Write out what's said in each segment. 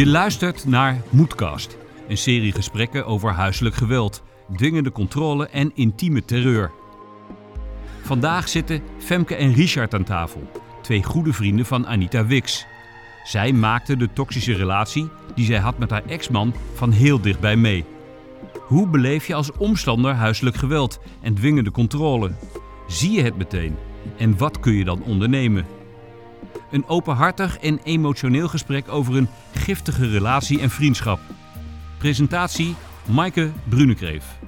Je luistert naar Moedkast, een serie gesprekken over huiselijk geweld, dwingende controle en intieme terreur. Vandaag zitten Femke en Richard aan tafel, twee goede vrienden van Anita Wix. Zij maakte de toxische relatie die zij had met haar ex-man van heel dichtbij mee. Hoe beleef je als omstander huiselijk geweld en dwingende controle? Zie je het meteen? En wat kun je dan ondernemen? Een openhartig en emotioneel gesprek over een giftige relatie en vriendschap. Presentatie Maaike Brunekreef.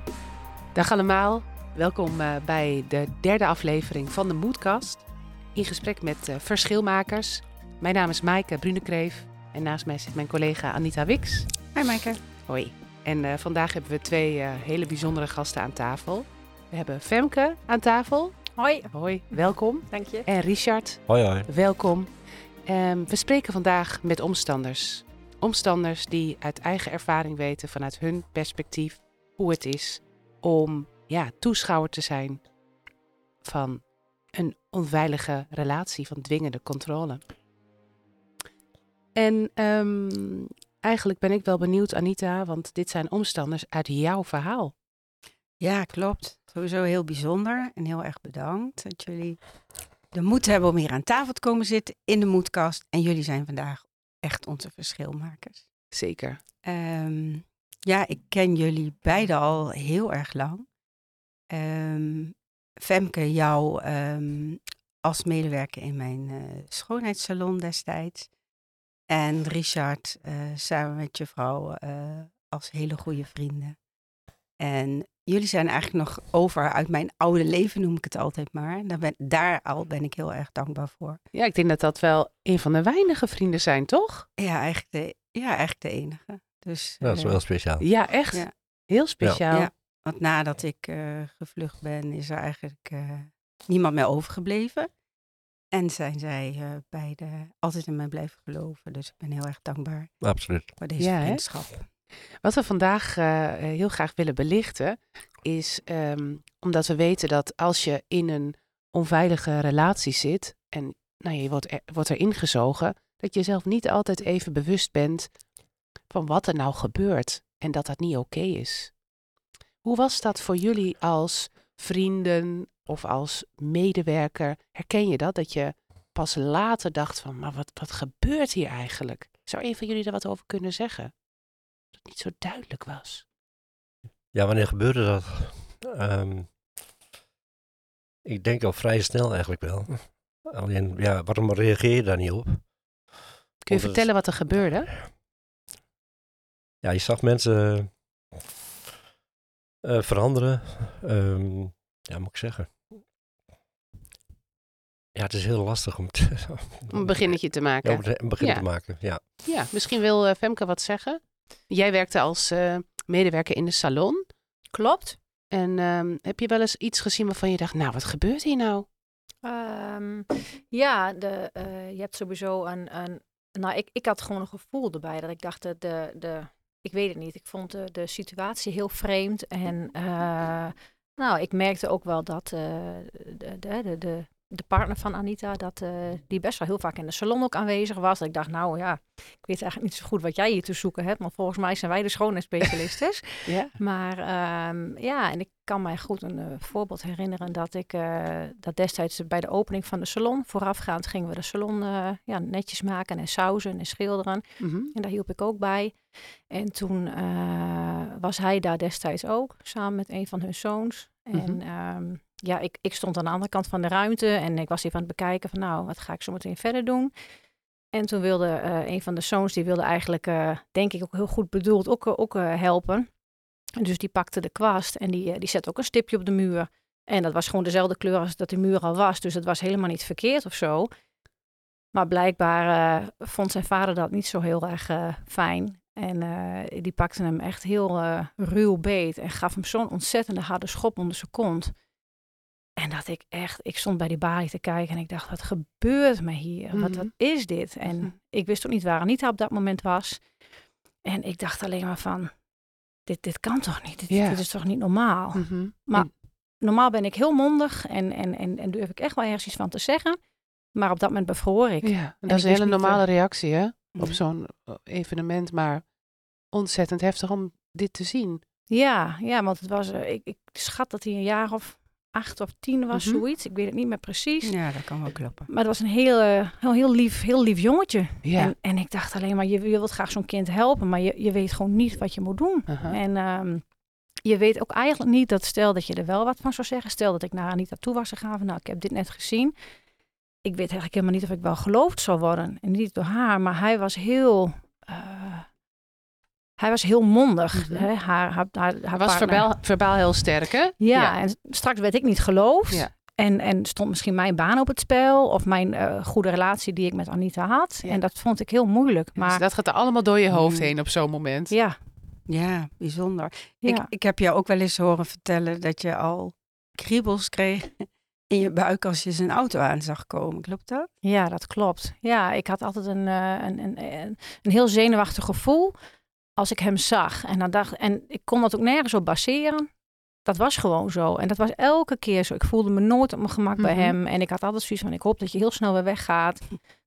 Dag allemaal, welkom uh, bij de derde aflevering van de Moedkast. In gesprek met uh, verschilmakers. Mijn naam is Maaike Brunekreef en naast mij zit mijn collega Anita Wix. Hi Maaike. Hoi. En uh, vandaag hebben we twee hele bijzondere gasten aan tafel. We hebben Femke aan tafel. Hoi. Hoi, welkom. Dank je. En Richard. Hoi, hoi. Welkom. Um, we spreken vandaag met omstanders. Omstanders die uit eigen ervaring weten vanuit hun perspectief hoe het is om ja, toeschouwer te zijn van een onveilige relatie, van dwingende controle. En um, eigenlijk ben ik wel benieuwd, Anita, want dit zijn omstanders uit jouw verhaal. Ja, klopt. Sowieso heel bijzonder en heel erg bedankt dat jullie de moed hebben om hier aan tafel te komen zitten in de moedkast. En jullie zijn vandaag echt onze verschilmakers. Zeker. Um, ja, ik ken jullie beiden al heel erg lang. Um, Femke, jou um, als medewerker in mijn uh, schoonheidssalon destijds. En Richard, uh, samen met je vrouw, uh, als hele goede vrienden. En jullie zijn eigenlijk nog over uit mijn oude leven, noem ik het altijd maar. Daar, ben, daar al ben ik heel erg dankbaar voor. Ja, ik denk dat dat wel een van de weinige vrienden zijn, toch? Ja, eigenlijk de, ja, eigenlijk de enige. Dus, ja, dat is wel speciaal. Ja, echt. Ja. Heel speciaal. Ja. want nadat ik uh, gevlucht ben, is er eigenlijk uh, niemand meer overgebleven. En zijn zij uh, beide altijd in mij blijven geloven. Dus ik ben heel erg dankbaar Absoluut. voor deze ja, vriendschap. Wat we vandaag uh, heel graag willen belichten, is um, omdat we weten dat als je in een onveilige relatie zit en nou, je wordt, er, wordt erin gezogen, dat je zelf niet altijd even bewust bent van wat er nou gebeurt en dat dat niet oké is. Hoe was dat voor jullie als vrienden of als medewerker? Herken je dat? Dat je pas later dacht van, maar wat, wat gebeurt hier eigenlijk? Zou een van jullie daar wat over kunnen zeggen? Niet zo duidelijk was. Ja, wanneer gebeurde dat? Um, ik denk al vrij snel eigenlijk wel. Alleen, ja, waarom reageer je daar niet op? Kun je vertellen wat er gebeurde? Ja, je zag mensen uh, veranderen. Um, ja, moet ik zeggen. Ja, het is heel lastig om, te, om een beginnetje te maken. Ja, om een begin ja. te maken, ja. Ja, misschien wil uh, Femke wat zeggen. Jij werkte als uh, medewerker in de salon. Klopt. En um, heb je wel eens iets gezien waarvan je dacht, nou, wat gebeurt hier nou? Um, ja, de, uh, je hebt sowieso een, een nou, ik, ik had gewoon een gevoel erbij dat ik dacht, de, de, de ik weet het niet, ik vond de, de situatie heel vreemd. En uh, nou, ik merkte ook wel dat uh, de, de, de, de partner van Anita, dat, uh, die best wel heel vaak in de salon ook aanwezig was. Dat ik dacht, nou ja, ik weet eigenlijk niet zo goed wat jij hier te zoeken hebt, maar volgens mij zijn wij de schoonheidsspecialisten. ja. Maar um, ja, en ik kan mij goed een uh, voorbeeld herinneren dat ik uh, dat destijds bij de opening van de salon, voorafgaand gingen we de salon ja, netjes maken en sauzen en schilderen. Mm -hmm. En daar hielp ik ook bij. En toen was hij daar destijds ook, samen met een van hun zoons. Mhm. En mm -hmm. um, ja, ik, ik stond aan de andere kant van de ruimte en ik was even aan het bekijken van nou, wat ga ik zo meteen verder doen. En toen wilde uh, een van de zoons, die wilde eigenlijk, uh, denk ik ook heel goed bedoeld, ook, ook uh, helpen. En dus die pakte de kwast en die, die zette ook een stipje op de muur. En dat was gewoon dezelfde kleur als dat de muur al was. Dus het was helemaal niet verkeerd of zo. Maar blijkbaar vond zijn vader dat niet zo heel erg fijn. En die pakte hem echt heel ruw beet en gaf hem zo'n ontzettende harde schop onder zijn kont. En dat ik echt, ik stond bij die balie te kijken en ik dacht, wat gebeurt me hier? Mm -hmm. wat, wat is dit? En -hmm. ik wist ook niet waar Anita op dat moment was. En ik dacht alleen maar van, dit, dit kan toch niet? Dit, is toch niet normaal? Mm -hmm. Maar normaal ben ik heel mondig en, en, en, en durf ik echt wel ergens iets van te zeggen. Maar op dat moment bevroor ik. Ja, en dat is een hele normale reactie, hè? op zo'n eh, evenement. Maar ontzettend heftig om dit te zien. Ja, ja, want het was, eh, ik, ik schat dat hij een jaar of acht of tien was, Mhm. zoiets. Ik weet het niet meer precies. Ja, dat kan wel kloppen. Maar het was een heel, eh, heel, heel, lief, heel lief jongetje. Ja. En, en ik dacht alleen maar, je, je wilt graag zo'n kind helpen, maar je, je weet gewoon niet wat je moet doen. En ehm, je weet ook eigenlijk niet dat stel dat je er wel wat van zou zeggen. Stel dat ik naar Anita toe was gegaan van nou, ik heb dit net gezien. Ik weet eigenlijk helemaal niet of ik wel geloofd zou worden. En niet door haar, maar hij was heel... eh, hij was heel mondig. Mhm. hè. Haar, haar, haar, haar Hij was verbaal, verbaal heel sterk, hè? Ja, en straks werd ik niet geloofd. Ja. En, en stond misschien mijn baan op het spel. Of mijn eh, goede relatie die ik met Anita had. Ja. En dat vond ik heel moeilijk. Dus Maar dat gaat er allemaal door je hoofd Mm. heen op zo'n moment. ja, Ja, bijzonder. ja. Ik, ik heb jou ook wel eens horen vertellen dat je al kriebels kreeg in je buik als je zijn auto aan zag komen. Klopt dat? Ja, dat klopt. Ja, ik had altijd een, eh, een, een, een, een heel zenuwachtig gevoel als ik hem zag. En, dan dacht, en ik kon dat ook nergens op baseren. Dat was gewoon zo. En dat was elke keer zo. Ik voelde me nooit op mijn gemak bij Mhm. hem. En ik had altijd zoiets van, ik hoop dat je heel snel weer weggaat.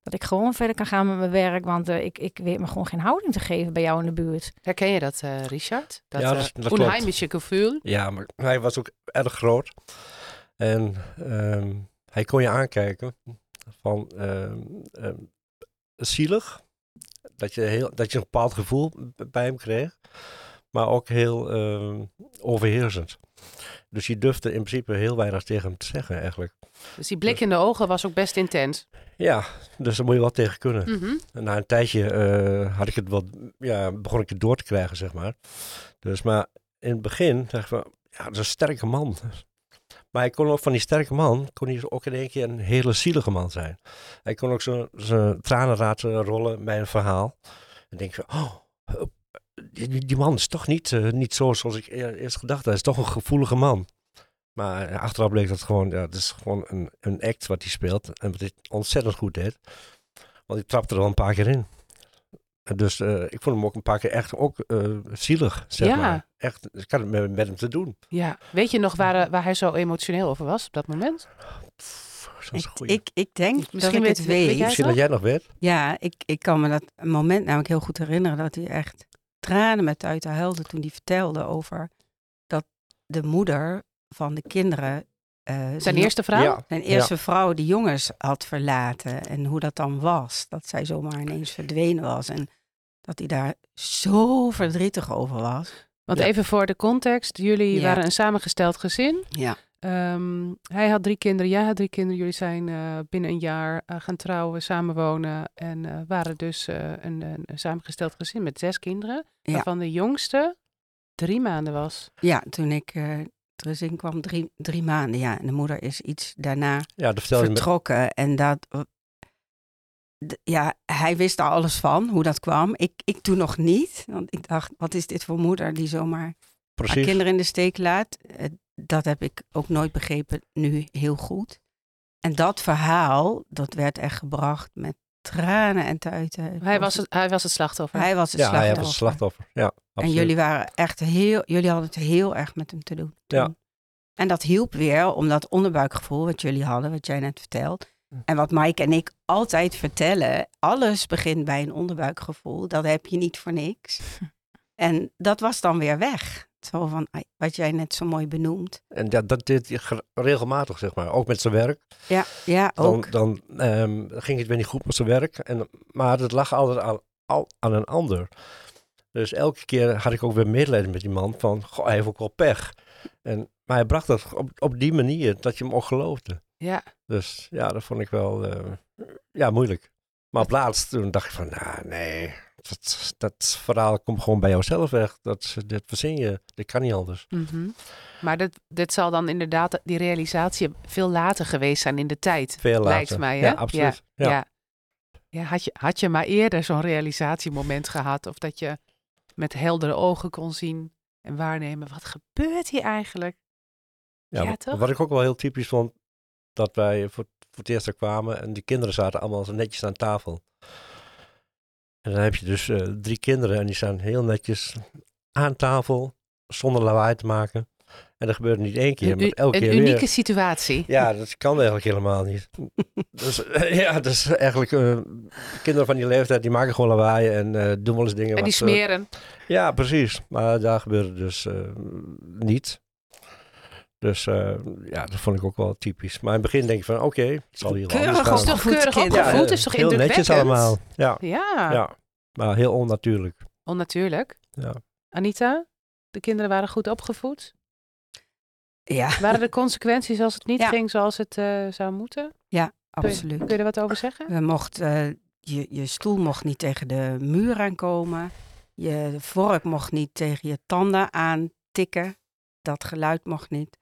Dat ik gewoon verder kan gaan met mijn werk. Want eh, ik, ik weet me gewoon geen houding te geven bij jou in de buurt. Herken je dat, eh, Richard? Dat, Ja, ja, dat- dat gevoel. Ja, maar hij was ook erg groot. En ehm, hij kon je aankijken van ehm, ehm, zielig. Dat je, heel, dat je een bepaald gevoel bij hem kreeg. Maar ook heel ehm, overheersend. Dus je durfde in principe heel weinig tegen hem te zeggen eigenlijk. Dus die blik in de ogen was ook best intens. Ja, dus daar moet je wel tegen kunnen. Mhm. En na een tijdje eh, had ik het wat, ja, begon ik het door te krijgen, zeg maar. Dus, maar in het begin dacht ik van, ja, dat is een sterke man. Maar hij kon ook van die sterke man, kon hij ook in één keer een hele zielige man zijn. Hij kon ook zijn tranen laten rollen bij een verhaal. En denk van, oh, eh, die, man is toch niet, eh, niet zo zoals ik eer- eerst gedacht had. Hij is toch een gevoelige man. Maar eh, achteraf bleek dat gewoon, ja, het is gewoon een, een act wat hij speelt. En wat hij ontzettend goed deed. Want ik trapte er wel een paar keer in. Dus eh, ik vond hem ook een paar keer echt ook eh, zielig, zeg Ja. maar. Echt, ik had het met, met hem te doen. Ja. Weet je nog waar, eh, waar hij zo emotioneel over was op dat moment? Pff, dat is Ik, ik, ik denk Misschien dat ik weet- het weet Misschien dat jij nog weet. Ja, ik, ik kan me dat moment namelijk heel goed herinneren dat hij echt tranen met uit huilde toen hij vertelde over dat de moeder van de kinderen eh, Zijn eerste vrouw? Ja, zijn eerste vrouw de jongens had verlaten en hoe dat dan was. Dat zij zomaar ineens verdwenen was en dat hij daar zo verdrietig over was. Want Ja. even voor de context. Jullie Ja. waren een samengesteld gezin. Ja. Ehm, hij had drie kinderen, jij had drie kinderen. Jullie zijn eh, binnen een jaar eh, gaan trouwen, samenwonen. En eh, waren dus eh, een, een, een samengesteld gezin met zes kinderen. Ja. Waarvan de jongste drie maanden was. Ja, toen ik eh terug in kwam, drie, drie maanden. Ja, en de moeder is iets daarna Ja, dat vertel je me. vertrokken. En dat, ja, hij wist daar alles van, hoe dat kwam. Ik, ik toen nog niet. Want ik dacht, wat is dit voor moeder die zomaar haar kinderen in de steek laat? Eh, Dat heb ik ook nooit begrepen, nu heel goed. En dat verhaal, dat werd echt gebracht met tranen en tuiten. Hij was het, hij was het slachtoffer. Hij was het Ja, hij slachtoffer. was het slachtoffer. Ja, En jullie waren echt heel, jullie hadden het heel erg met hem te doen. Ja. En dat hielp weer om dat onderbuikgevoel wat jullie hadden, wat jij net vertelt. Hm. En wat Mike en ik altijd vertellen, alles begint bij een onderbuikgevoel. Dat heb je niet voor niks. En dat was dan weer weg. Zo van, wat jij net zo mooi benoemt. En ja, dat deed regelmatig, zeg maar. Ook met zijn werk. Ja, ja Dan, ook. dan ehm, ging het weer niet goed met zijn werk. En, maar het lag altijd aan, al, aan een ander. Dus elke keer had ik ook weer medelijden met die man. Van, goh, hij heeft ook wel pech. En, maar hij bracht dat op, op die manier dat je hem ook geloofde. Ja, Dus ja, dat vond ik wel eh, ja, moeilijk. Maar op laatst toen dacht ik van, nou nee, dat, dat verhaal komt gewoon bij jouzelf weg. Dat, dat verzin je, dat kan niet anders. mhm. maar dit, dit zal dan inderdaad, die realisatie veel later geweest zijn in de tijd. Veel later. Lijkt mij, hè? Ja, absoluut. Ja. Ja. ja. had, je, had je maar eerder zo'n realisatiemoment gehad? Of dat je met heldere ogen kon zien en waarnemen, wat gebeurt hier eigenlijk? Ja, toch? Wat ik ook wel heel typisch vond, dat wij voor, voor het eerst er kwamen en die kinderen zaten allemaal zo netjes aan tafel. En dan heb je dus eh, drie kinderen en die staan heel netjes aan tafel, zonder lawaai te maken. En dat gebeurde niet één keer, Een, maar elke een keer unieke weer. situatie. Ja, dat kan eigenlijk helemaal niet. dus eh, ja, dat is eigenlijk... eh, kinderen van die leeftijd, die maken gewoon lawaai en doen wel eens dingen En die wat... smeren. ja, precies. Maar daar gebeurde dus niet. Dus eh, ja, dat vond ik ook wel typisch. Maar in het begin denk je van, oké, het zal hier wel Keurig anders Is gaan. toch keurig kinderen. opgevoed? Ja, is toch heel netjes allemaal. Ja, Ja, ja, maar heel onnatuurlijk. onnatuurlijk. Ja. Anita, de kinderen waren goed opgevoed. Ja, Waren er consequenties als het niet Ja. ging zoals het eh, zou moeten? Kun je, absoluut. kun je er wat over zeggen? We mocht, eh, je, je stoel mocht niet tegen de muur aankomen. Je vork mocht niet tegen je tanden aantikken. Dat geluid mocht niet.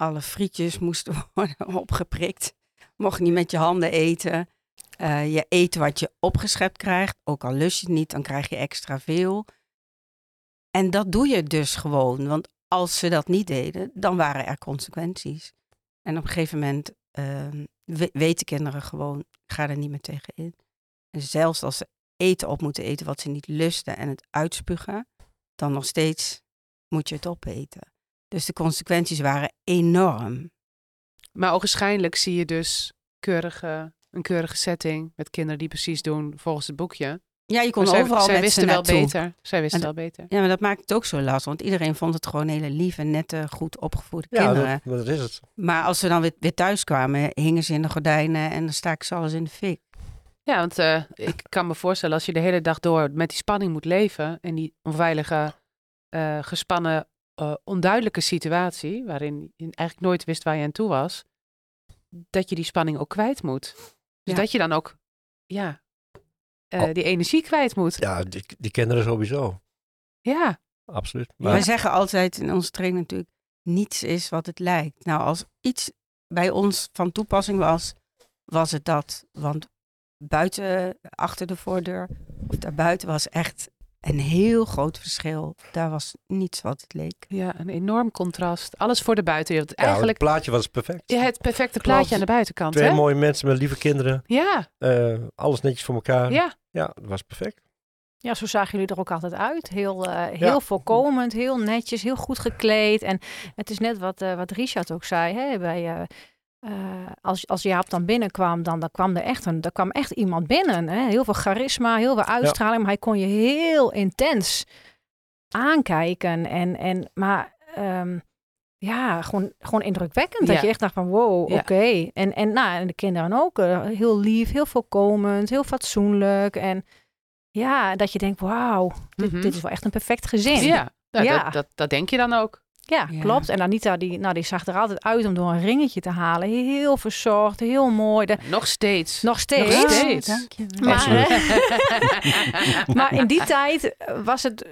Alle frietjes moesten worden opgeprikt. Mocht niet met je handen eten. Eh, je eet wat je opgeschept krijgt. Ook al lust je het niet, dan krijg je extra veel. En dat doe je dus gewoon. Want als ze dat niet deden, dan waren er consequenties. En op een gegeven moment ehm, we- weten kinderen gewoon, ga er niet meer tegen in. En zelfs als ze eten op moeten eten wat ze niet lusten en het uitspugen, dan nog steeds moet je het opeten. Dus de consequenties waren enorm. Maar ogenschijnlijk zie je dus keurige, een keurige setting met kinderen die precies doen volgens het boekje. Ja, je kon zij, overal zij met wisten ze wel naartoe. beter. Zij wisten En wel beter. Ja, maar dat maakt het ook zo lastig, want iedereen vond het gewoon hele lieve, nette, goed opgevoede Ja, kinderen. dat, dat is het. Maar als ze dan weer, weer thuis kwamen, hingen ze in de gordijnen en dan staken ze alles in de fik. Ja, want eh, ik kan me voorstellen als je de hele dag door met die spanning moet leven en die onveilige, eh, gespannen, eh, onduidelijke situatie, waarin je eigenlijk nooit wist waar je aan toe was, dat je die spanning ook kwijt moet. Dus Ja. dat je dan ook, ja, eh, Oh. die energie kwijt moet. Ja, die, die kinderen sowieso. Ja, Absoluut. Wij Maar, zeggen altijd in onze training natuurlijk, niets is wat het lijkt. Nou, als iets bij ons van toepassing was, was het dat. Want buiten, achter de voordeur, of daarbuiten was echt een heel groot verschil. Daar was niets wat het leek. ja, een enorm contrast. Alles voor de buitenwereld. ja, Eigenlijk het plaatje was perfect. ja, het perfecte plaatje aan de buitenkant. Twee Hè? mooie mensen met lieve kinderen. Ja, eh, alles netjes voor elkaar. ja. Ja, dat was perfect. Ja, zo zagen jullie er ook altijd uit. Heel, eh, heel Ja. voorkomend, heel netjes, heel goed gekleed. En het is net wat, eh, wat Richard ook zei. Hè, bij, eh, als, als Jaap dan binnenkwam, dan, dan kwam er echt, een, er kwam echt iemand binnen. Hè? Heel veel charisma, heel veel uitstraling. Maar hij kon je heel intens aankijken. En, en, maar ehm, ja, gewoon, gewoon indrukwekkend. Ja. Dat je echt dacht van wow, Ja. oké. En, en, nou, en de kinderen ook. eh, heel lief, heel voorkomend, heel fatsoenlijk. En ja, dat je denkt, wauw, dit, Mhm. dit is wel echt een perfect gezin. Ja, nou, Ja. Dat, dat, dat denk je dan ook. Ja, Ja. klopt. En Anita, die, nou, die zag er altijd uit om door een ringetje te halen. Heel verzorgd, heel mooi. De- Nog steeds. nog steeds. Nog steeds. Maar, Absoluut. hè, maar in die tijd was het,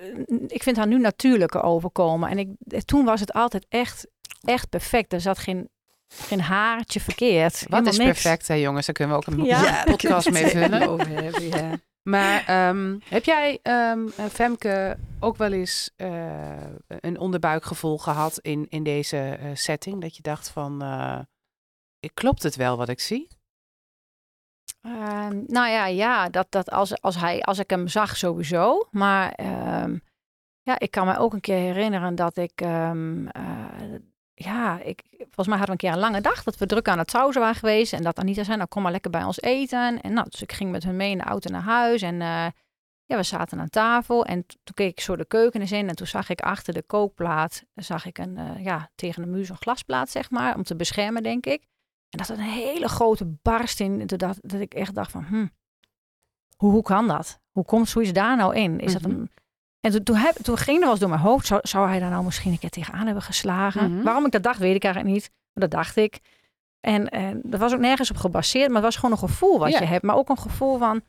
ik vind haar nu natuurlijker overkomen. En ik, toen was het altijd echt, echt perfect. Er zat geen, geen haartje verkeerd. Wat Helemaal is niks. perfect, hè jongens? Daar kunnen we ook een Ja. Ja, podcast mee vullen. Over hebben, ja. Maar ehm, heb jij, eh, Femke, ook wel eens eh, een onderbuikgevoel gehad in, in deze eh, setting? Dat je dacht van, eh, klopt het wel wat ik zie? Ehm, nou ja, ja dat, dat als, als, hij, als ik hem zag sowieso. Maar ja, ik kan me ook een keer herinneren dat ik... ja, ik, volgens mij hadden we een keer een lange dag dat we druk aan het sausen waren geweest. En dat Anita zei, nou kom maar lekker bij ons eten. En nou, dus ik ging met hun mee in de auto naar huis. En eh, ja, we zaten aan tafel. En toen keek ik zo de keuken eens in. En toen zag ik achter de kookplaat, zag ik een, eh, ja, tegen de muur zo'n glasplaat, zeg maar. Om te beschermen, denk ik. En dat had een hele grote barst in. Dat, dat, dat ik echt dacht van, hm, hoe, hoe kan dat? Hoe komt zoiets daar nou in? Is dat Mhm. een... En toen, toen, heb, toen ging er wel eens door mijn hoofd, zou, zou hij daar nou misschien een keer tegenaan hebben geslagen? Mhm. Waarom ik dat dacht, weet ik eigenlijk niet. Maar dat dacht ik. En, en dat was ook nergens op gebaseerd, maar het was gewoon een gevoel wat Ja. je hebt. Maar ook een gevoel van,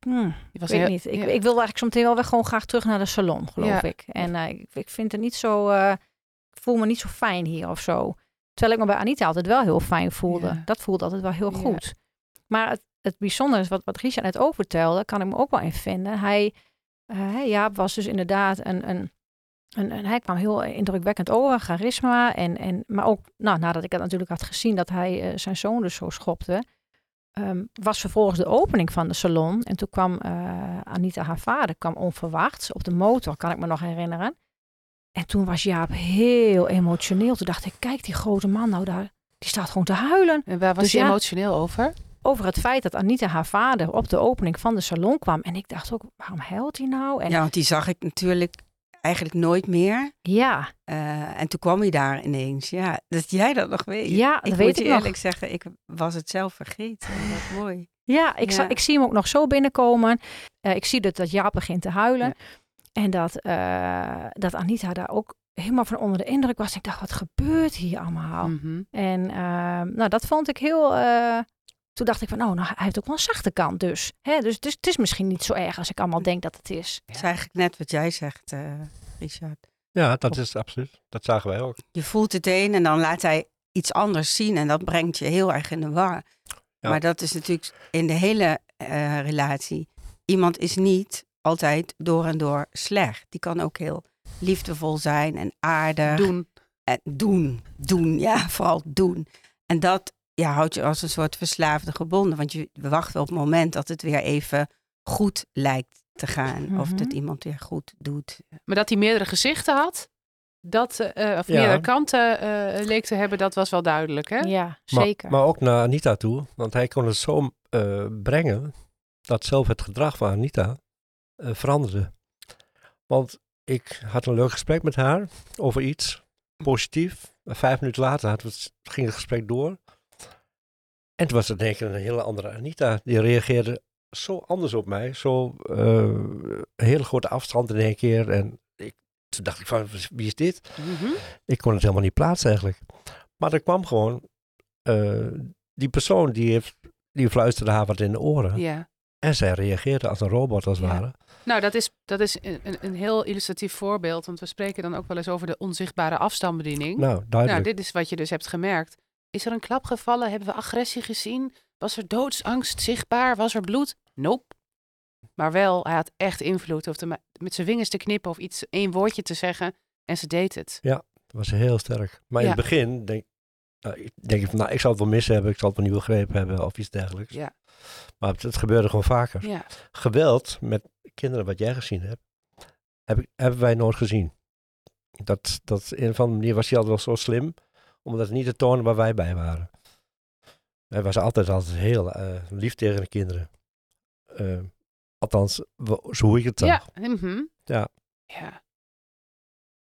hmm, was weet heel- niet. Ik, ja. ik wil eigenlijk meteen wel weer gewoon graag terug naar de salon, geloof Ja. ik. En eh, ik, ik vind het niet zo, eh, ik voel me niet zo fijn hier of zo. Terwijl ik me bij Anita altijd wel heel fijn voelde. Dat voelde altijd wel heel goed. Maar het, het bijzondere is, wat, wat Richard net ook vertelde, kan ik me ook wel in vinden. Hij, eh, Jaap was dus inderdaad een, een, een, een- hij kwam heel indrukwekkend over, charisma. En, en, maar ook, nou, nadat ik het natuurlijk had gezien dat hij eh, zijn zoon dus zo schopte, ehm, was vervolgens de opening van de salon. En toen kwam eh, Anita, haar vader, kwam onverwachts op de motor, kan ik me nog herinneren. En toen was Jaap heel emotioneel. Toen dacht ik, kijk die grote man nou daar, die staat gewoon te huilen. En waar was Dus je ja. emotioneel over? Over het feit dat Anita haar vader op de opening van de salon kwam. En ik dacht ook, waarom huilt hij nou? En Ja, want die zag ik natuurlijk eigenlijk nooit meer. ja, Eh, en toen kwam hij daar ineens. Ja, dat jij dat nog weet. Ja, dat ik weet moet je ik nog. eerlijk zeggen, ik was het zelf vergeten. Wat mooi. Ja, ik, za- Ja. ik zie hem ook nog zo binnenkomen. Eh, ik zie dat, dat Jaap begint te huilen. En dat, eh, dat Anita daar ook helemaal van onder de indruk was. Ik dacht, wat gebeurt hier allemaal? Mhm. En nou, dat vond ik heel... toen dacht ik van, oh, nou, hij heeft ook wel een zachte kant dus. Hè? Dus, dus het is misschien niet zo erg als ik allemaal denk dat het is. Het is eigenlijk net wat jij zegt, eh, Richard. Ja, dat is absoluut. Dat zagen wij ook. Je voelt het een en dan laat hij iets anders zien. En dat brengt je heel erg in de war. Ja. Maar dat is natuurlijk in de hele eh, relatie. Iemand is niet altijd door en door slecht. Die kan ook heel liefdevol zijn en aardig. Doen. En doen, doen, ja, vooral doen. En dat ja, houdt je als een soort verslaafde gebonden. Want je wacht wel op het moment dat het weer even goed lijkt te gaan. Of Mhm. dat iemand weer goed doet. Maar dat hij meerdere gezichten had, dat, eh, of Ja. meerdere kanten eh, leek te hebben, dat was wel duidelijk, hè? Ja, Maar, zeker. maar ook naar Anita toe. Want hij kon het zo eh, brengen dat zelf het gedrag van Anita eh, veranderde. Want ik had een leuk gesprek met haar over iets, positief. En vijf minuten later had het, ging het gesprek door. En toen was het één keer een hele andere Anita. Die reageerde zo anders op mij. Zo eh, een hele grote afstand in één keer. En ik, toen dacht ik van, wie is dit? Mhm. Ik kon het helemaal niet plaatsen eigenlijk. Maar er kwam gewoon eh, die persoon die, heeft, die fluisterde haar wat in de oren. Ja. En zij reageerde als een robot als het Ja. ware. Nou, dat is, dat is een, een- heel illustratief voorbeeld, want we spreken dan ook wel eens over de onzichtbare afstandsbediening. Nou, Nou, duidelijk. dit is wat je dus hebt gemerkt. Is er een klap gevallen? Hebben we agressie gezien? Was er doodsangst zichtbaar? Was er bloed? Nope. Maar wel, hij had echt invloed. Of met zijn vingers te knippen of iets, één woordje te zeggen. En ze deed het. Dat was heel sterk. Maar in Ja. het begin denk, nou, ik- denk ik van, nou, ik zal het wel mis hebben. Ik zal het wel niet begrepen hebben of iets dergelijks. Ja. Maar het, het gebeurde gewoon vaker. Ja. Geweld met kinderen wat jij gezien hebt, heb ik, hebben wij nooit gezien. Dat, dat in een of andere manier was hij altijd wel zo slim, om dat niet te tonen waar wij bij waren. Hij was altijd, altijd heel eh, lief tegen de kinderen. Eh, althans, zo hoe ik het zag. Ja. mhm. Ja. ja.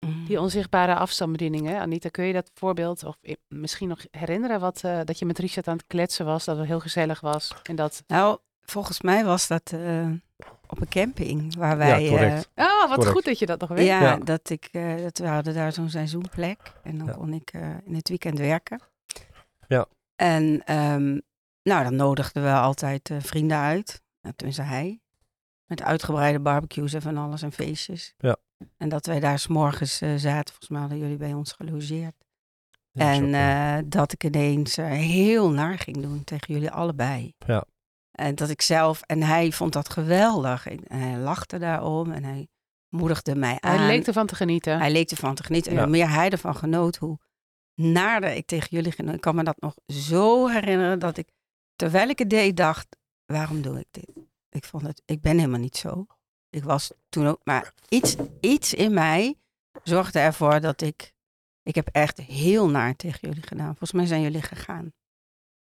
Mm. Die onzichtbare afstandsbediening, hè? Anita, kun je dat voorbeeld of i- misschien nog herinneren wat, eh, dat je met Richard aan het kletsen was, dat het heel gezellig was en dat... Nou, volgens mij was dat eh, op een camping waar wij. ja, correct. Ah, wat Correct. goed dat je dat nog eh, weet. ja, Ja. dat ik. eh, dat we hadden daar zo'n seizoenplek. En dan Ja. kon ik eh, in het weekend werken. Ja. En ehm, nou, dan nodigden we altijd eh, vrienden uit. Nou, Tenminste, hij. Met uitgebreide barbecues en van alles en feestjes. Ja. En dat wij daar s'morgens eh zaten. Volgens mij hadden jullie bij ons gelogeerd. Ja, En eh, dat ik ineens eh, heel naar ging doen tegen jullie allebei. Ja. En dat ik zelf, en hij vond dat geweldig. En hij lachte daarom en hij moedigde mij aan. Hij leek ervan te genieten. Hij leek ervan te genieten. En Ja. hoe meer hij ervan genoot, hoe naarder ik tegen jullie genoot. Ik kan me dat nog zo herinneren dat ik, terwijl ik het deed, dacht, waarom doe ik dit? Ik vond het, ik ben helemaal niet zo. Ik was toen ook, maar iets, iets in mij zorgde ervoor dat ik, ik heb echt heel naar tegen jullie gedaan. Volgens mij zijn jullie gegaan.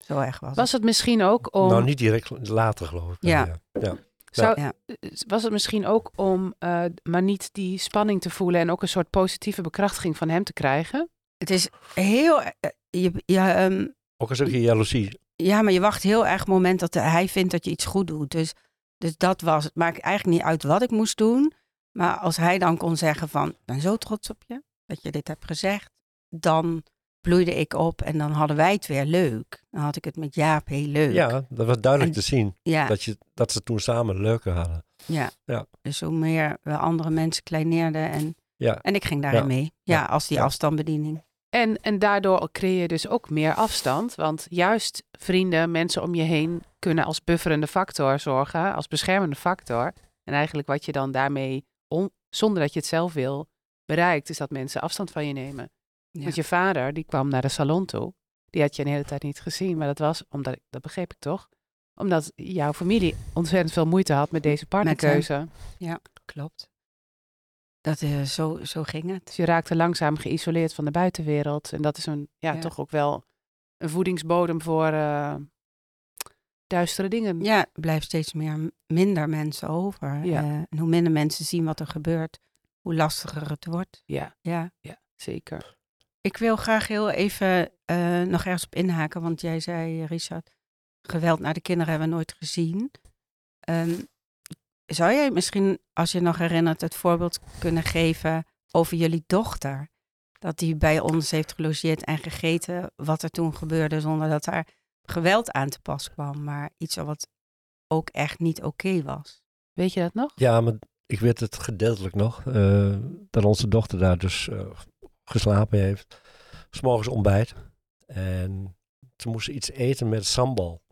Zo erg was, Was het misschien ook om... Nou, niet direct later geloof ik. Ja. Ja. ja. Zou, Ja. eh, Was het misschien ook om eh, maar niet die spanning te voelen en ook een soort positieve bekrachtiging van hem te krijgen? Het is heel, eh, je, je, ehm, Ook een stukje jaloezie. Ja, maar je wacht heel erg op het moment dat hij vindt dat je iets goed doet. Dus, dus dat was het. Maakt eigenlijk niet uit wat ik moest doen. Maar als hij dan kon zeggen van, ik ben zo trots op je dat je dit hebt gezegd. Dan bloeide ik op en dan hadden wij het weer leuk. Dan had ik het met Jaap heel leuk. Ja, dat was duidelijk En- te zien. ja, Dat, je, dat ze toen samen leuker hadden. ja. Ja. Dus hoe meer we andere mensen kleineerden en, Ja, en ik ging daarin Ja. mee. Ja, Ja. als die Ja. afstandsbediening. En, en daardoor creëer je dus ook meer afstand. Want juist vrienden, mensen om je heen kunnen als bufferende factor zorgen, als beschermende factor. En eigenlijk wat je dan daarmee, on- zonder dat je het zelf wil, bereikt, is dat mensen afstand van je nemen. Ja. Want je vader, die kwam naar de salon toe. Die had je een hele tijd niet gezien. Maar dat was, omdat, dat begreep ik toch, omdat jouw familie ontzettend veel moeite had met deze partnerkeuze. Klopt. Dat, eh, zo, zo ging het. Dus je raakte langzaam geïsoleerd van de buitenwereld. En dat is een, ja, Ja. toch ook wel een voedingsbodem voor eh, duistere dingen. Ja, er blijft steeds meer, minder mensen over. Ja. Eh, en hoe minder mensen zien wat er gebeurt, hoe lastiger het wordt. Ja, Ja. zeker. Ik wil graag heel even eh, nog ergens op inhaken, want jij zei, Richard, geweld naar de kinderen hebben we nooit gezien. Ehm, zou jij misschien, als je nog herinnert, het voorbeeld kunnen geven over jullie dochter? Dat die bij ons heeft gelogeerd en gegeten wat er toen gebeurde, zonder dat daar geweld aan te pas kwam, maar iets wat ook echt niet oké was. Weet je dat nog? Ja, maar ik weet het gedeeltelijk nog. eh, dat onze dochter daar dus eh, geslapen heeft. S'morgens ontbijt. En ze moest iets eten met sambal.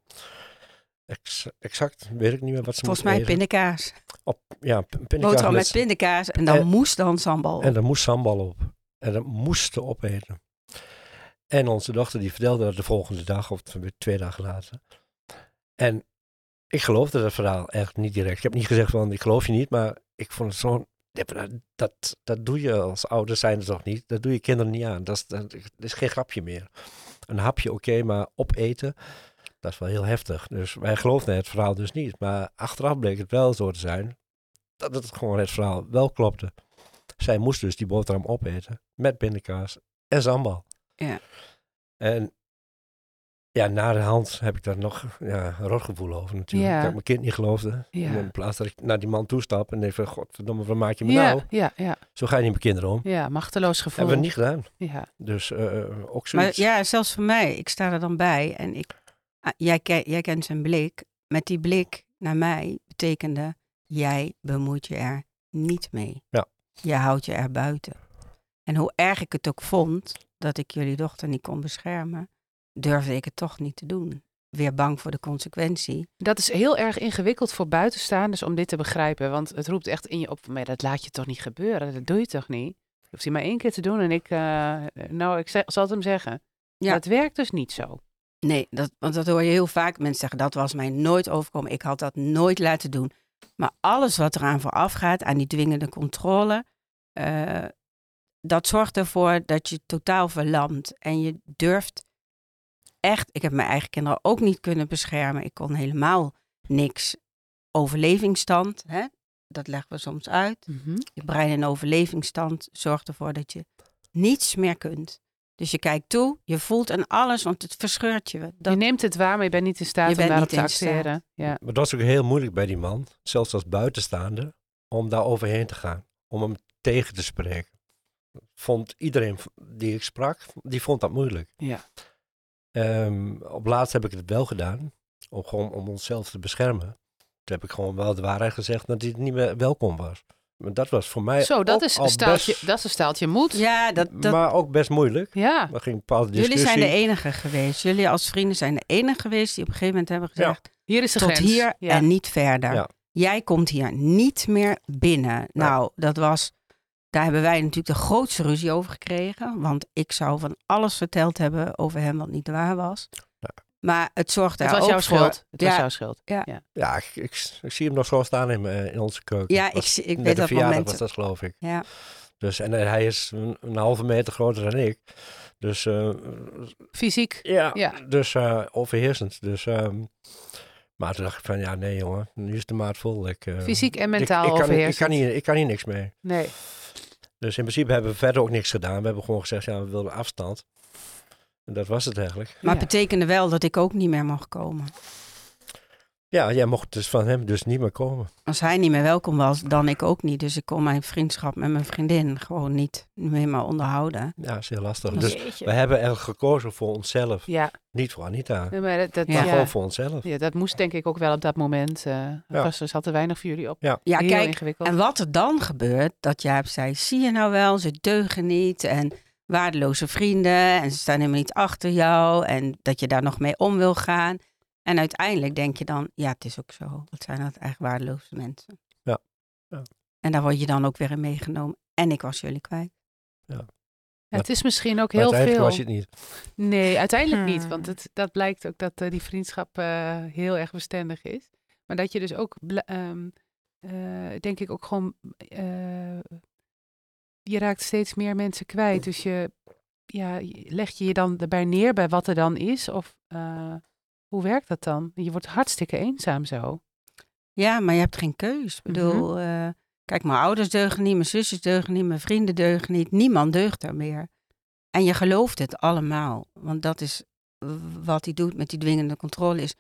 Ex- exact, weet ik niet meer wat ze Volgens mij eten. pindakaas. Op, ja, pindakaas Boterham met met pindakaas en dan En- moest dan sambal. En er moest sambal op. En dat moest ze opeten. En onze dochter die vertelde dat de volgende dag, of twee dagen later. En ik geloofde dat verhaal echt niet direct. Ik heb niet gezegd van, ik geloof je niet, maar ik vond het zo... Dat, dat, dat doe je als ouders zijn toch niet? Dat doe je kinderen niet aan. Dat is, dat is geen grapje meer. Een hapje oké, maar opeten, dat is wel heel heftig. Dus wij geloofden het verhaal dus niet. Maar achteraf bleek het wel zo te zijn dat het gewoon het verhaal wel klopte. Zij moest dus die boterham opeten met pindakaas en sambal. Ja. En ja, na de hand heb ik daar nog ja, een rotgevoel over natuurlijk. Ja. Dat ik mijn kind niet geloofde. Ja. En in plaats dat ik naar die man toestap en denk van, godverdomme, wat maak je me Ja, nou? ja, ja, Zo ga je niet met kinderen om. ja, machteloos gevoel. Hebben we niet gedaan. Ja, Dus eh, ook Maar ja, zelfs voor mij, ik sta er dan bij en ik, ah, jij, jij kent zijn blik. Met die blik naar mij betekende, jij bemoeit je er niet mee. Ja. Je houdt je er buiten. En hoe erg ik het ook vond dat ik jullie dochter niet kon beschermen, durfde ik het toch niet te doen. Weer bang voor de consequentie. dat is heel erg ingewikkeld voor buitenstaanders om dit te begrijpen. Want het roept echt in je op, maar dat laat je toch niet gebeuren? Dat doe je toch niet? Je hoeft hij maar één keer te doen en ik, eh, nou, ik zal het hem zeggen. Ja. Dat werkt dus niet zo. Nee, dat, want dat hoor je heel vaak. Mensen zeggen, dat was mij nooit overkomen. Ik had dat nooit laten doen. Maar alles wat eraan vooraf gaat, aan die dwingende controle, eh, dat zorgt ervoor dat je totaal verlamt. En je durft echt, ik heb mijn eigen kinderen ook niet kunnen beschermen. Ik kon helemaal niks. Overlevingsstand, hè? dat leggen we soms uit. Je brein in overlevingsstand zorgt ervoor dat je niets meer kunt. Dus je kijkt toe, je voelt en alles, want het verscheurt je. Dat, Je neemt het waar, maar je bent niet in staat Je om daarop niet te acteren. Ja. Maar dat was ook heel moeilijk bij die man, zelfs als buitenstaander, om daar overheen te gaan. Om hem tegen te spreken. Vond iedereen die ik sprak, die vond dat moeilijk. Ja. Ehm, op laatst heb ik het wel gedaan, om, gewoon om onszelf te beschermen. Toen heb ik gewoon wel de waarheid gezegd dat hij niet meer welkom was. Maar dat was voor mij Zo, dat ook is, al een staaltje, best, dat is een staaltje moed. ja, dat, dat, maar ook best moeilijk. Ja. Er ging een bepaalde jullie zijn de enige geweest. Jullie als vrienden zijn de enige geweest die op een gegeven moment hebben gezegd... Hier is de tot grens. hier Ja. en niet verder. Ja. Jij komt hier niet meer binnen. Nou, dat was... Daar hebben wij natuurlijk de grootste ruzie over gekregen. Want ik zou van alles verteld hebben over hem wat niet waar was. Maar het zorgde Het er was jouw voor... schuld. Het was Ja. jouw schuld. Ja. Ja. Ja, ik, ik, ik zie hem nog zo staan in, in onze keuken. Ja, ik, Was ik weet dat verjaardag moment. was dat, geloof ik. Ja. Dus, en hij is een, een halve meter groter dan ik. Dus eh, Fysiek. ja, Ja. dus eh, overheersend. Dus, ehm, maar toen dacht ik van, ja, nee jongen, nu is de maat vol. Ik, eh, Fysiek en ik- mentaal ik, kan, ik, overheersend. kan hier, ik kan hier niks mee. Nee. Dus in principe hebben we verder ook niks gedaan. We hebben gewoon gezegd, ja, we wilden afstand. En dat was het eigenlijk. Maar Ja. het betekende wel dat ik ook niet meer mocht komen. Ja, jij mocht dus van hem dus niet meer komen. Als hij niet meer welkom was, dan ik ook niet. Dus ik kon mijn vriendschap met mijn vriendin gewoon niet meer maar onderhouden. Ja, dat is heel lastig. Dus Jeetje. we hebben eigenlijk gekozen voor onszelf. Ja. Niet voor Anita, Nee, Maar dat, dat, Ja. maar ja. gewoon voor onszelf. Ja, dat moest denk ik ook wel op dat moment. eh er Ja. was, er zat er weinig voor jullie op. Ja, Heel kijk, ingewikkeld. en wat er dan gebeurt, dat Jaap zei, zie je nou wel, ze deugen niet en waardeloze vrienden en ze staan helemaal niet achter jou en dat je daar nog mee om wil gaan. En uiteindelijk denk je dan, ja, het is ook zo. Dat zijn dat eigenlijk waardeloze mensen. Ja. Ja. En daar word je dan ook weer in meegenomen. En ik was jullie kwijt. Ja, het is misschien ook Maar heel uiteindelijk veel. was je het niet. Nee, uiteindelijk niet. Hmm. Want het, dat blijkt ook dat eh, die vriendschap eh, heel erg bestendig is. Maar dat je dus ook, ehm, eh, denk ik, ook gewoon eh, je raakt steeds meer mensen kwijt. Dus je, ja, je- leg je je dan erbij neer bij wat er dan is? Of eh, hoe werkt dat dan? Je wordt hartstikke eenzaam zo. Ja, maar je hebt geen keus. Ik bedoel, eh, kijk, mijn ouders deugen niet, mijn zusjes deugen niet, mijn vrienden deugen niet. Niemand deugt er meer. En je gelooft het allemaal. Want dat is wat hij doet met die dwingende controle is.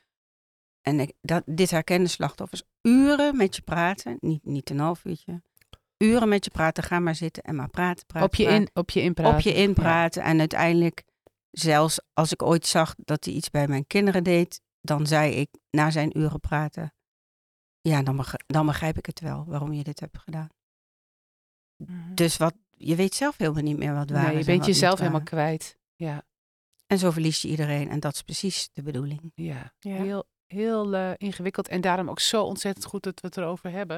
En ik, dat, dit herkennen slachtoffers. Uren met je praten, niet, niet een half uurtje. Uren met je praten, ga maar zitten en maar praten, praten, op, je praten. in, op je inpraten. op je inpraten. En uiteindelijk, zelfs als ik ooit zag dat hij iets bij mijn kinderen deed, dan zei ik na zijn uren praten, ja, dan, beg- dan begrijp ik het wel waarom je dit hebt gedaan. Mhm. Dus wat, je weet zelf helemaal niet meer wat waar nee, is je en bent jezelf helemaal kwijt. Ja, En zo verlies je iedereen en dat is precies de bedoeling. ja. Ja. heel, heel eh, ingewikkeld. En daarom ook zo ontzettend goed dat we het erover hebben.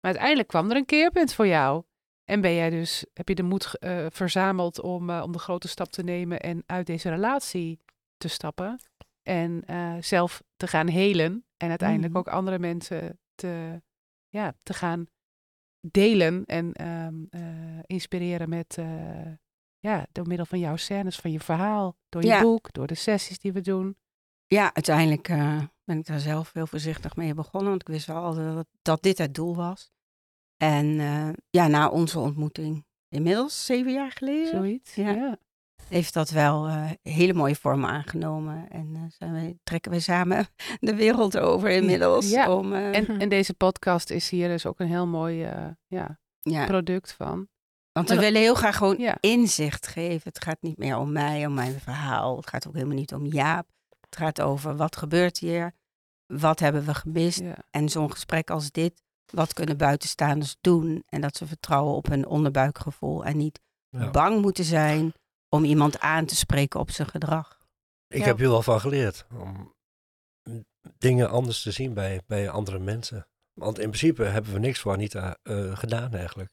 Maar uiteindelijk kwam er een keerpunt voor jou. En ben jij dus, heb je de moed eh, verzameld om, eh, om de grote stap te nemen en uit deze relatie te stappen. En eh, zelf te gaan helen. En uiteindelijk Mhm. ook andere mensen te, ja, te gaan delen en ehm, eh, inspireren met, ja, door middel van jouw scènes, van je verhaal, door je Ja. boek, door de sessies die we doen. Ja, uiteindelijk ben ik daar zelf heel voorzichtig mee begonnen, want ik wist wel dat, dat dit het doel was. En eh, ja, na onze ontmoeting, inmiddels zeven jaar geleden, Zoiets. Ja. ja. heeft dat wel eh, hele mooie vormen aangenomen. En eh, zijn wij, trekken we samen de wereld over inmiddels. Ja, Om, En, en deze podcast is hier dus ook een heel mooi ja, product van. want we willen heel graag gewoon Ja. inzicht geven. Het gaat niet meer om mij, om mijn verhaal. Het gaat ook helemaal niet om Jaap. Het gaat over wat gebeurt hier, wat hebben we gemist. Ja. En zo'n gesprek als dit, wat kunnen buitenstaanders doen? En dat ze vertrouwen op hun onderbuikgevoel en niet Ja. bang moeten zijn om iemand aan te spreken op zijn gedrag. Ik Ja. heb hier wel van geleerd. Om dingen anders te zien bij, bij andere mensen. Want in principe hebben we niks voor Anita eh, gedaan eigenlijk.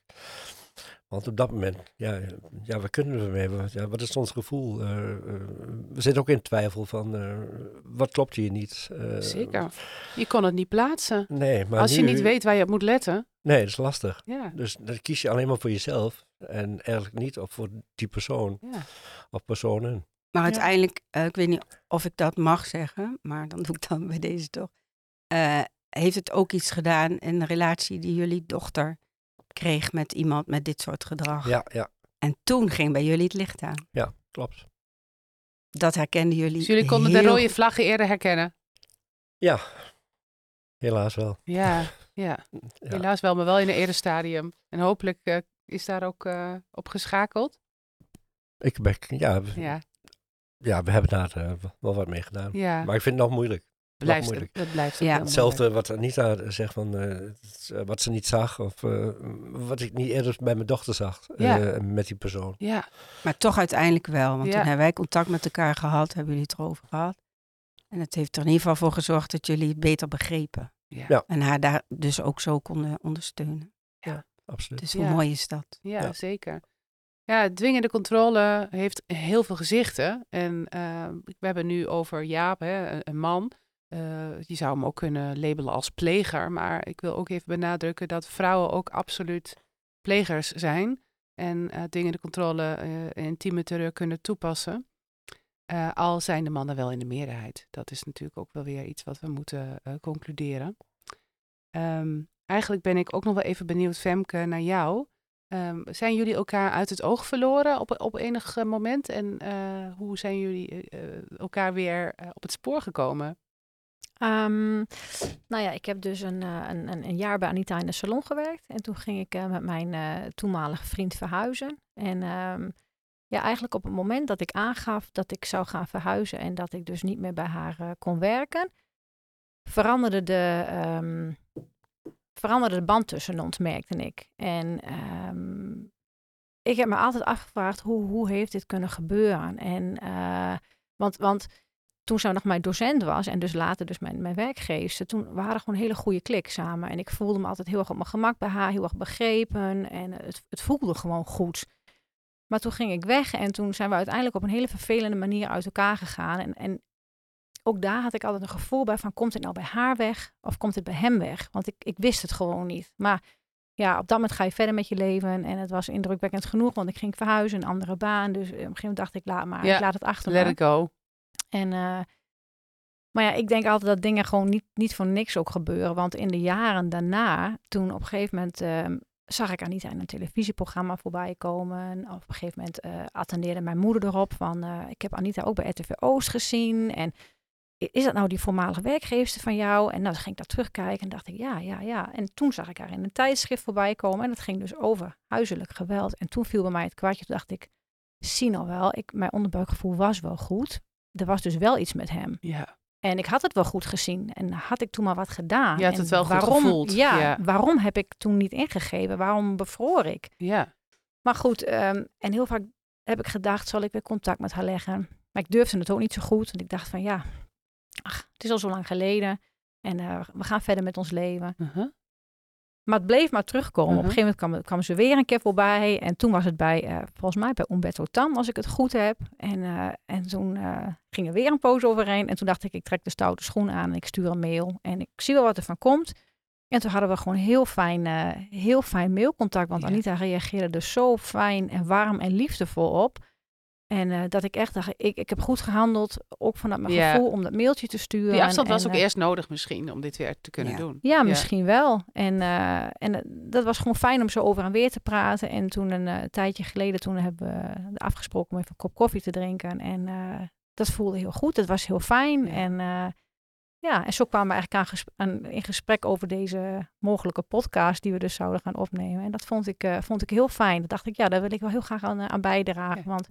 Want op dat moment, ja, ja we kunnen. We- Ja, wat is ons gevoel? Eh, eh, we zitten ook in twijfel van, eh, wat klopt hier niet? Zeker. Je kon het niet plaatsen. Nee, maar Als je niet weet waar je op moet letten. Nee, dat is lastig. Ja. Dus dan kies je alleen maar voor jezelf. En eigenlijk niet op voor die persoon ja. of personen. Maar Ja. uiteindelijk, ik weet niet of ik dat mag zeggen, maar dan doe ik dan bij deze toch. eh, heeft het ook iets gedaan in de relatie die jullie dochter kreeg met iemand met dit soort gedrag? Ja, ja, En toen ging bij jullie het licht aan. ja, klopt. Dat herkenden jullie. Dus jullie konden de rode vlaggen eerder herkennen. Ja, helaas wel. Ja, ja. Ja. helaas wel, maar wel in een eerder stadium. En hopelijk eh, is daar ook eh, op geschakeld. Ik ben, ja, we- Ja, ja, we hebben daar eh, wel wat mee gedaan. ja. Maar ik vind het nog moeilijk. Blijft, moeilijk. dat blijft Ja. Hetzelfde wat Anita zegt van eh, het, eh, wat ze niet zag. Of eh, wat ik niet eerder bij mijn dochter zag. eh, Ja. met die persoon. Ja, Maar toch uiteindelijk wel. Want Ja. toen hebben wij contact met elkaar gehad, hebben jullie het erover gehad. En het heeft er in ieder geval voor gezorgd dat jullie het beter begrepen. ja. Ja. En haar daar dus ook zo konden ondersteunen. Absoluut. Dus hoe Ja. mooi is dat? Ja, Ja. zeker. Ja, dwingende controle heeft heel veel gezichten. En eh, we hebben nu over Jaap, hè, een man. Eh, je zou hem ook kunnen labelen als pleger. Maar ik wil ook even benadrukken dat vrouwen ook absoluut plegers zijn. En eh dwingende controle eh, en intieme terreur kunnen toepassen. Eh, al zijn de mannen wel in de meerderheid. Dat is natuurlijk ook wel weer iets wat we moeten eh, concluderen. Ehm, eigenlijk ben ik ook nog wel even benieuwd, Femke, naar jou. Ehm, zijn jullie elkaar uit het oog verloren op, op enig eh, moment? En eh, hoe zijn jullie eh, eh, elkaar weer eh, op het spoor gekomen? Ehm, nou ja, ik heb dus een, eh, een, een, een jaar bij Anita in de salon gewerkt. En toen ging ik eh, met mijn eh, toenmalige vriend verhuizen. En ehm, ja, eigenlijk op het moment dat ik aangaf dat ik zou gaan verhuizen en dat ik dus niet meer bij haar kon werken, veranderde de, ehm, veranderde de band tussen ons, merkte ik. En ik heb me altijd afgevraagd, hoe, hoe heeft dit kunnen gebeuren? En, want, want toen zij nog mijn docent was en dus later dus mijn, mijn werkgever, toen waren gewoon een hele goede klik samen. En ik voelde me altijd heel erg op mijn gemak bij haar, heel erg begrepen en het, het voelde gewoon goed. Maar toen ging ik weg en toen zijn we uiteindelijk op een hele vervelende manier uit elkaar gegaan. En, en ook daar had ik altijd een gevoel bij van, komt het nou bij haar weg of komt het bij hem weg? Want ik, ik wist het gewoon niet. Maar ja, op dat moment ga je verder met je leven. En het was indrukwekkend genoeg, want ik ging verhuizen, een andere baan. Dus op een gegeven moment dacht ik, laat maar, Ja, ik laat het achter Let me. it go. En, eh, maar ja, ik denk altijd dat dingen gewoon niet, niet voor niks ook gebeuren. Want in de jaren daarna, toen op een gegeven moment ehm, zag ik Anita in een televisieprogramma voorbij komen. Op een gegeven moment eh, attendeerde mijn moeder erop van, eh, ik heb Anita ook bij RTV Oost gezien. En is dat nou die voormalige werkgeefster van jou? En dan ging ik dat terugkijken en dacht ik, ja, ja, ja. En toen zag ik haar in een tijdschrift voorbij komen. En dat ging dus over huiselijk geweld. En toen viel bij mij het kwartje. Toen dacht ik, zie nou wel, ik, mijn onderbuikgevoel was wel goed. Er was dus wel iets met hem. Ja. En ik had het wel goed gezien. En had ik toen maar wat gedaan. Je had En het wel goed waarom, gevoeld, Ja, ja. waarom heb ik toen niet ingegeven? Waarom bevroor ik? Ja. Maar goed, ehm, en heel vaak heb ik gedacht, zal ik weer contact met haar leggen? Maar ik durfde het ook niet zo goed. Want ik dacht van ja, ach, het is al zo lang geleden. En eh, we gaan verder met ons leven. Uh-huh. Maar het bleef maar terugkomen. Op Mhm. een gegeven moment kwam, kwam ze weer een keer voorbij. En toen was het bij, eh, volgens mij bij Umberto Tan, als ik het goed heb. En, eh, en toen eh, ging er weer een poos overheen. En toen dacht ik, ik trek de stoute schoen aan en ik stuur een mail. En ik zie wel wat er van komt. En toen hadden we gewoon heel fijn, heel fijn mailcontact. Want Ja. Anita reageerde er zo fijn en warm en liefdevol op. En eh, dat ik echt dacht, ik, ik heb goed gehandeld. Ook vanuit mijn Ja. gevoel om dat mailtje te sturen. Die afstand En- was en, ook eh, eerst nodig misschien om dit weer te kunnen Ja. doen. ja, misschien wel. En, eh, en dat was gewoon fijn om zo over en weer te praten. En toen een eh, tijdje geleden, toen hebben we afgesproken om even een kop koffie te drinken. En eh, dat voelde heel goed. Het was heel fijn. Ja. En eh, ja, en zo kwamen we eigenlijk aan, in gesprek over deze mogelijke podcast die we dus zouden gaan opnemen. En dat vond ik, eh, vond ik heel fijn. Dat dacht ik, ja, daar wil ik wel heel graag aan, aan bijdragen. Ja. Want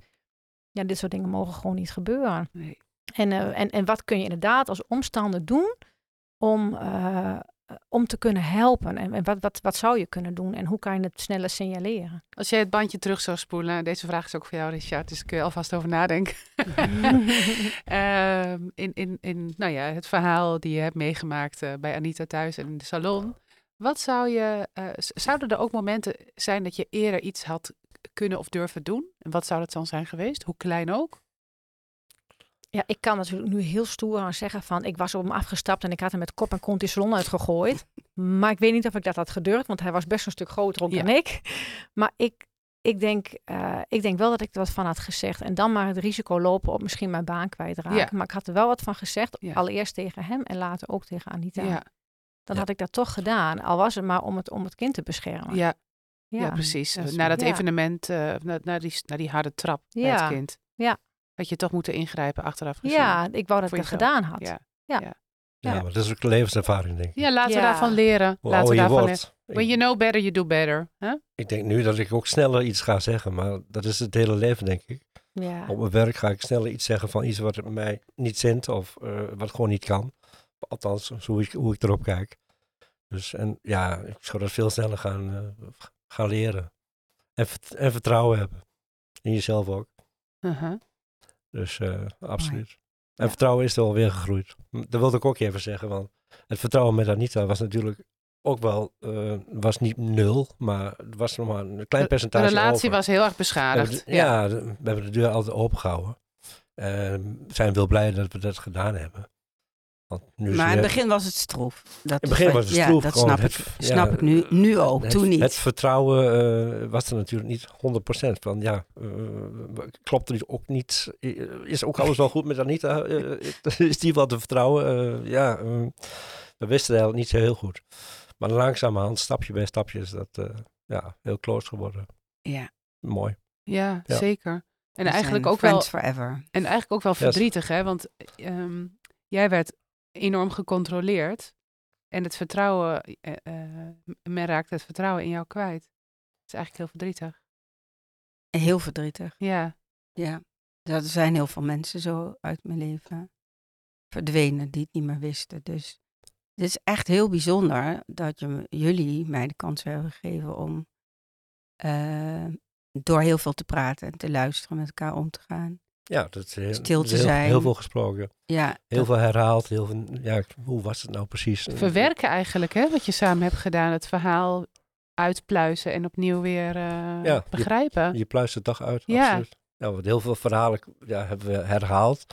ja, dit soort dingen mogen gewoon niet gebeuren. Nee. En, eh, en, en wat kun je inderdaad als omstander doen om, eh, om te kunnen helpen? En, en wat, wat, wat zou je kunnen doen? En hoe kan je het sneller signaleren? Als jij het bandje terug zou spoelen, deze vraag is ook voor jou, Richard, dus daar kun je alvast over nadenken. Ehm, in, in, in nou ja, het verhaal die je hebt meegemaakt eh, bij Anita thuis en in de salon. Wat zou je, eh, zouden er ook momenten zijn dat je eerder iets had kunnen of durven doen? En wat zou dat dan zijn geweest? Hoe klein ook? Ja, ik kan natuurlijk nu heel stoer aan zeggen van ik was op hem afgestapt en ik had hem met kop en kont die salon uitgegooid. maar ik weet niet of ik dat had gedurfd, want hij was best een stuk groter ook Ja. dan ik. Maar ik, ik, denk, eh, ik denk wel dat ik er wat van had gezegd. En dan maar het risico lopen op misschien mijn baan kwijtraken. Ja. Maar ik had er wel wat van gezegd. Ja. Allereerst tegen hem en later ook tegen Anita. Ja, Dan had ik dat toch gedaan. Al was het maar om het, om het kind te beschermen. ja, ja, precies. dat na dat ja. evenement, eh na, na, die, na die harde trap bij het kind. Ja. Dat je toch moeten ingrijpen achteraf gezien. Ja, ik wou dat ik dat jezelf. gedaan had. Ja. Ja. Ja, Ja. maar dat is ook een levenservaring, denk ik. Ja, laten we daarvan leren. Hoe laten we daarvan wordt. When you know better, you do better. Huh? Ik denk nu dat ik ook sneller iets ga zeggen, maar dat is het hele leven, denk ik. Ja. Op mijn werk ga ik sneller iets zeggen van iets wat mij niet zint of eh, wat gewoon niet kan. Althans, zo hoe ik, hoe ik erop kijk. Dus en ja, ik zou dat veel sneller gaan, eh, gaan leren. En, en vertrouwen hebben. In jezelf ook. Uh-huh. Dus eh, absoluut. En Ja. vertrouwen is er wel weer gegroeid. Hm, Dat wilde ik ook even zeggen, want het vertrouwen met Anita was natuurlijk ook wel, eh, was niet nul, maar het was nog maar een klein De percentage relatie over. was heel erg beschadigd. de- ja, de- we hebben de deur altijd opengehouden. En we zijn wel blij dat we dat gedaan hebben. Want nu is Maar in het begin was het stroef. Dat in het begin wat- was het ja, stroef. dat gewoon snap, het- ik, ja, snap ik nu, nu ook, het, toen niet. Het vertrouwen eh, was er natuurlijk niet 100%. Van ja, eh, klopt er ook niet. eh, Is ook alles wel goed met Anita? Eh, is die wel te vertrouwen? Eh, ja, we wisten eigenlijk niet zo heel goed. Maar langzamerhand, stapje bij stapje, is dat eh, ja, heel close geworden. ja, Mooi. Ja, Ja. zeker. En we eigenlijk ook wel, forever. en eigenlijk ook wel Yes. verdrietig, hè? Want ehm, jij werd enorm gecontroleerd. En het vertrouwen, eh, eh, men raakt het vertrouwen in jou kwijt. Dat is eigenlijk heel verdrietig. Heel verdrietig. Ja, Ja, er zijn heel veel mensen zo uit mijn leven verdwenen die het niet meer wisten. Dus het is echt heel bijzonder dat je, jullie mij de kans hebben gegeven om eh, door heel veel te praten en te luisteren, met elkaar om te gaan. Ja, dat is heel, Stil dat is te heel, zijn. heel veel gesproken. Ja, Heel dat- veel herhaald. Heel veel, ja, hoe was het nou precies? verwerken eigenlijk, hè? Wat je samen hebt gedaan. Het verhaal uitpluizen en opnieuw weer eh, je- begrijpen. Je pluist het toch uit. Ja. Absoluut. Ja, want heel veel verhalen ja, hebben we herhaald.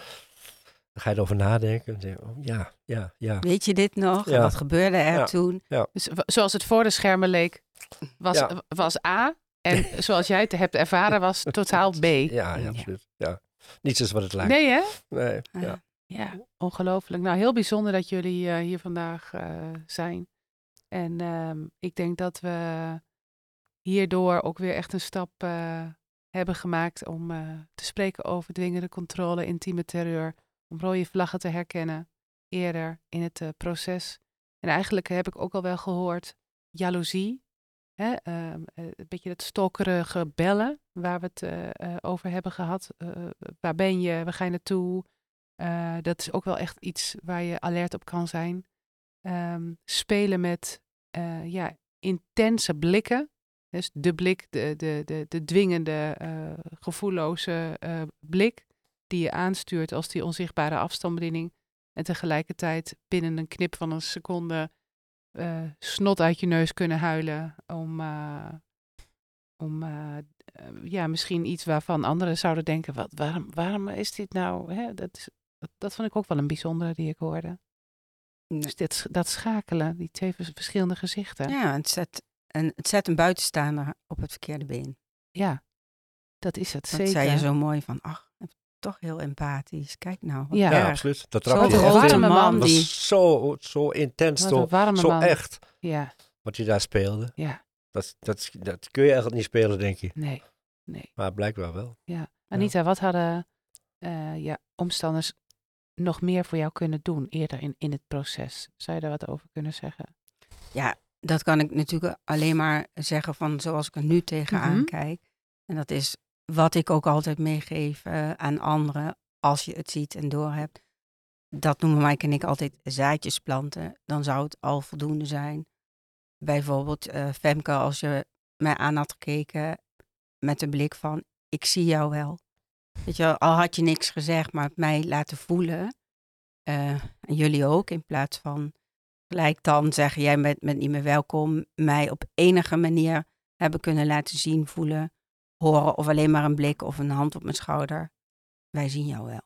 Dan ga je erover nadenken. En denk je, oh, ja, ja, ja. weet je dit nog? Ja. Wat gebeurde er Ja. toen? Dus zoals het voor de schermen leek, was, Ja. was A. En zoals jij het hebt ervaren, was totaal B. Ja, ja, Ja. absoluut. Ja. Niets is wat het lijkt. Nee, hè? Nee, Ja. ja. Ja, ongelooflijk. Nou, heel bijzonder dat jullie eh, hier vandaag eh, zijn. En ehm, ik denk dat we hierdoor ook weer echt een stap eh, hebben gemaakt om te spreken over dwingende controle, intieme terreur, om rode vlaggen te herkennen eerder in het proces. En eigenlijk heb ik ook al wel gehoord, jaloezie, ehm, eh, een beetje dat stalkerige bellen waar we het eh, eh, over hebben gehad. Eh, waar ben je? Waar ga je naartoe? Dat is ook wel echt iets waar je alert op kan zijn. Ehm, spelen met ja, intense blikken. Dus de blik, de, de, de, de dwingende, gevoelloze blik die je aanstuurt als die onzichtbare afstandsbediening. En tegelijkertijd binnen een knip van een seconde eh, snot uit je neus kunnen huilen om, eh, om eh, ja, misschien iets waarvan anderen zouden denken, wat, waarom, waarom is dit nou? Hè? Dat, is, dat, dat vond ik ook wel een bijzondere die ik hoorde. Nee. Dus dit, dat schakelen, die twee vers- verschillende gezichten. Ja, het zet, een, het zet een buitenstaander op het verkeerde been. Ja, dat is het Dat zeker. zei je zo mooi van, ach, toch heel empathisch. Kijk nou, wat Ja. Absoluut. Dat je echt in. grote man die... was zo, zo intens, zo, een zo man. echt Ja, wat je daar speelde. ja, Dat, dat, dat kun je eigenlijk niet spelen, denk je. nee, nee. Maar blijkbaar wel. Ja. Anita, wat hadden eh, ja, omstanders nog meer voor jou kunnen doen eerder in, in het proces? Zou je daar wat over kunnen zeggen? Ja, dat kan ik natuurlijk alleen maar zeggen van zoals ik er nu tegenaan Mhm. kijk. En dat is wat ik ook altijd meegeef eh, aan anderen als je het ziet en doorhebt. Dat noemen Mike en ik altijd zaadjes planten. Dan zou het al voldoende zijn. Bijvoorbeeld eh, Femke, als je mij aan had gekeken met de blik van ik zie jou wel. Weet je, al had je niks gezegd, maar mij laten voelen. eh, en jullie ook, in plaats van gelijk dan zeggen jij bent niet meer welkom, mij op enige manier hebben kunnen laten zien, voelen, horen of alleen maar een blik of een hand op mijn schouder. Wij zien jou wel.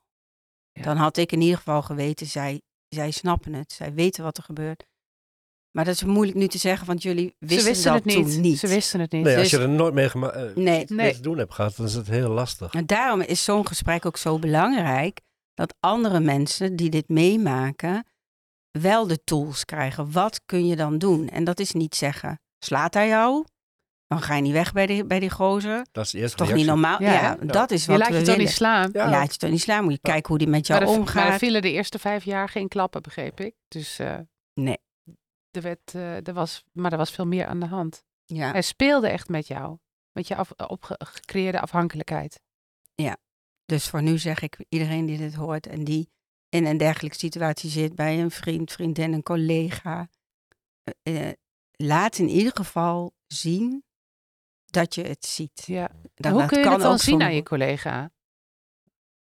Ja. Dan had ik in ieder geval geweten, zij, zij snappen het, zij weten wat er gebeurt. Maar dat is moeilijk nu te zeggen, want jullie wisten, Ze wisten dat het niet. toen niet. Ze wisten het niet. Nee, als Dus- je er nooit mee, eh, Nee. iets Nee. mee te doen hebt gehad, dan is het heel lastig. En daarom is zo'n gesprek ook zo belangrijk. Dat andere mensen die dit meemaken wel de tools krijgen. Wat kun je dan doen? En dat is niet zeggen, slaat hij jou? Dan ga je niet weg bij die, bij die gozer. Dat is de eerste Toch reactie. niet normaal? Ja, Ja, dat is je wat laat we je toch willen. niet slaan. Ja. Je laat je toch niet slaan. Moet je kijken hoe die met jou maar, er, maar er omgaat. vielen de eerste vijf jaar geen klappen, begreep ik. Dus eh, Nee. er, werd, eh, er was, maar er was veel meer aan de hand. Ja. Hij speelde echt met jou. Met je af, opge- gecreëerde afhankelijkheid. Dus voor nu zeg ik iedereen die dit hoort en die in een dergelijke situatie zit bij een vriend, vriendin, een collega. eh, laat in ieder geval zien dat je het ziet. Ja. Hoe kun je kan dat dan zien aan je collega?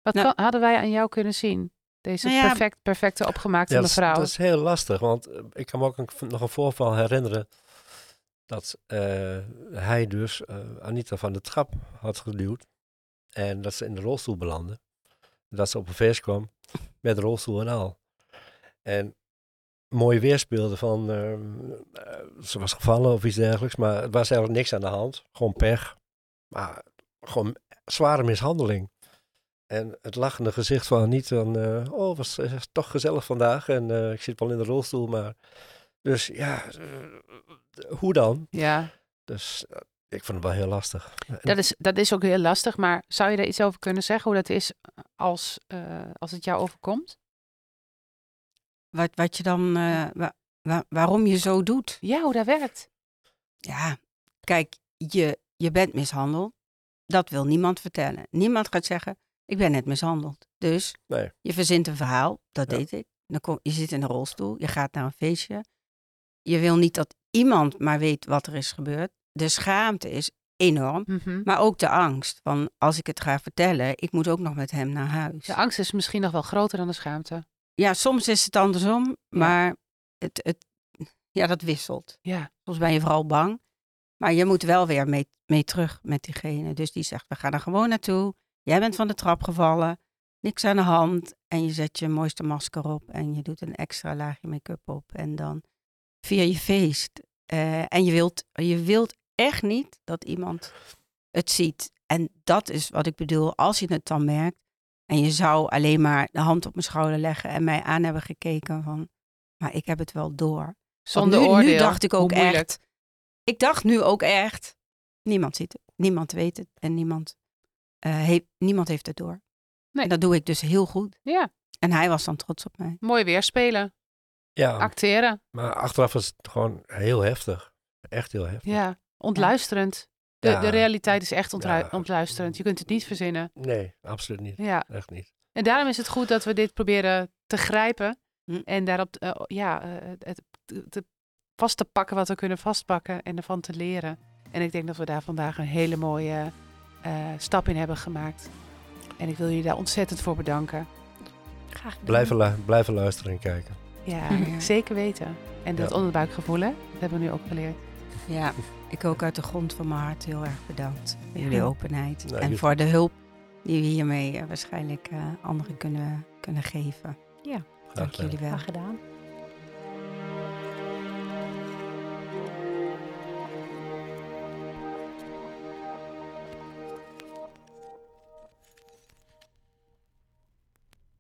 Wat Nou- kan- hadden wij aan jou kunnen zien? Deze Nou ja, perfect, perfecte opgemaakte Ja, dat, is, mevrouw. dat is heel lastig, want eh, ik kan me ook een- nog een voorval herinneren dat eh, hij dus eh, Anita van de trap had geduwd en dat ze in de rolstoel belandde. Dat ze op een feest kwam met rolstoel en al. En mooi weerspeelde van eh, eh, ze was gevallen of iets dergelijks, maar het was eigenlijk niks aan de hand. Gewoon pech, maar gewoon zware mishandeling. En het lachende gezicht van niet van, eh, oh, was eh, toch gezellig vandaag en ik zit wel in de rolstoel, maar dus ja, hoe dan? Ja, Dus ik vond het wel heel lastig. Dat is, dat is ook heel lastig. Maar zou je daar iets over kunnen zeggen? Hoe dat is als, als het jou overkomt? Wat, wat je dan, eh, wa- wa- waarom je zo doet. Ja, hoe dat werkt. Ja, kijk, je, je bent mishandeld. Dat wil niemand vertellen. Niemand gaat zeggen, ik ben net mishandeld. Dus Nee. je verzint een verhaal, dat Ja. deed ik. Dan kom, je zit in een rolstoel, je gaat naar een feestje. Je wil niet dat iemand maar weet wat er is gebeurd. De schaamte is enorm. Mhm. Maar ook de angst van als ik het ga vertellen, ik moet ook nog met hem naar huis. De angst is misschien nog wel groter dan de schaamte. Ja, soms is het andersom, maar het, het, ja, dat wisselt. Ja, Soms ben je vooral bang. Maar je moet wel weer mee, mee terug met diegene. Dus die zegt, we gaan er gewoon naartoe. Jij bent van de trap gevallen. Niks aan de hand. En je zet je mooiste masker op. En je doet een extra laagje make-up op. En dan vier je feest. Eh, en je wilt, je wilt echt niet dat iemand het ziet. En dat is wat ik bedoel, als je het dan merkt en je zou alleen maar de hand op mijn schouder leggen en mij aan hebben gekeken van, maar ik heb het wel door. Zonder nu, oordeel. Nu dacht ik ook echt, ik dacht nu ook echt, niemand ziet het, niemand weet het en niemand, eh, heeft, niemand heeft het door. Nee. En dat doe ik dus heel goed. Ja, En hij was dan trots op mij. mooi weerspelen. Ja, Acteren. maar achteraf was het gewoon heel heftig. Echt heel heftig. Ja, ontluisterend. De, Ja. de realiteit is echt Ja. ontluisterend. Je kunt het niet verzinnen. Nee, absoluut niet. Ja. Echt niet. En daarom is het goed dat we dit proberen te grijpen. Hm. En daarop eh, ja, eh, het, te- vast te pakken wat we kunnen vastpakken. En ervan te leren. En ik denk dat we daar vandaag een hele mooie eh, stap in hebben gemaakt. En ik wil jullie daar ontzettend voor bedanken. Graag gedaan. Blijven, lu- blijven luisteren en kijken. Ja, Ja. zeker weten. En dat Ja. onderbuikgevoel, hè? Dat hebben we nu ook geleerd. Ja, ik ook uit de grond van mijn hart heel erg bedankt voor jullie openheid. Nou, en jullie- voor de hulp die we hiermee eh, waarschijnlijk eh, anderen kunnen, kunnen geven. Ja, Dank jullie wel. Graag gedaan.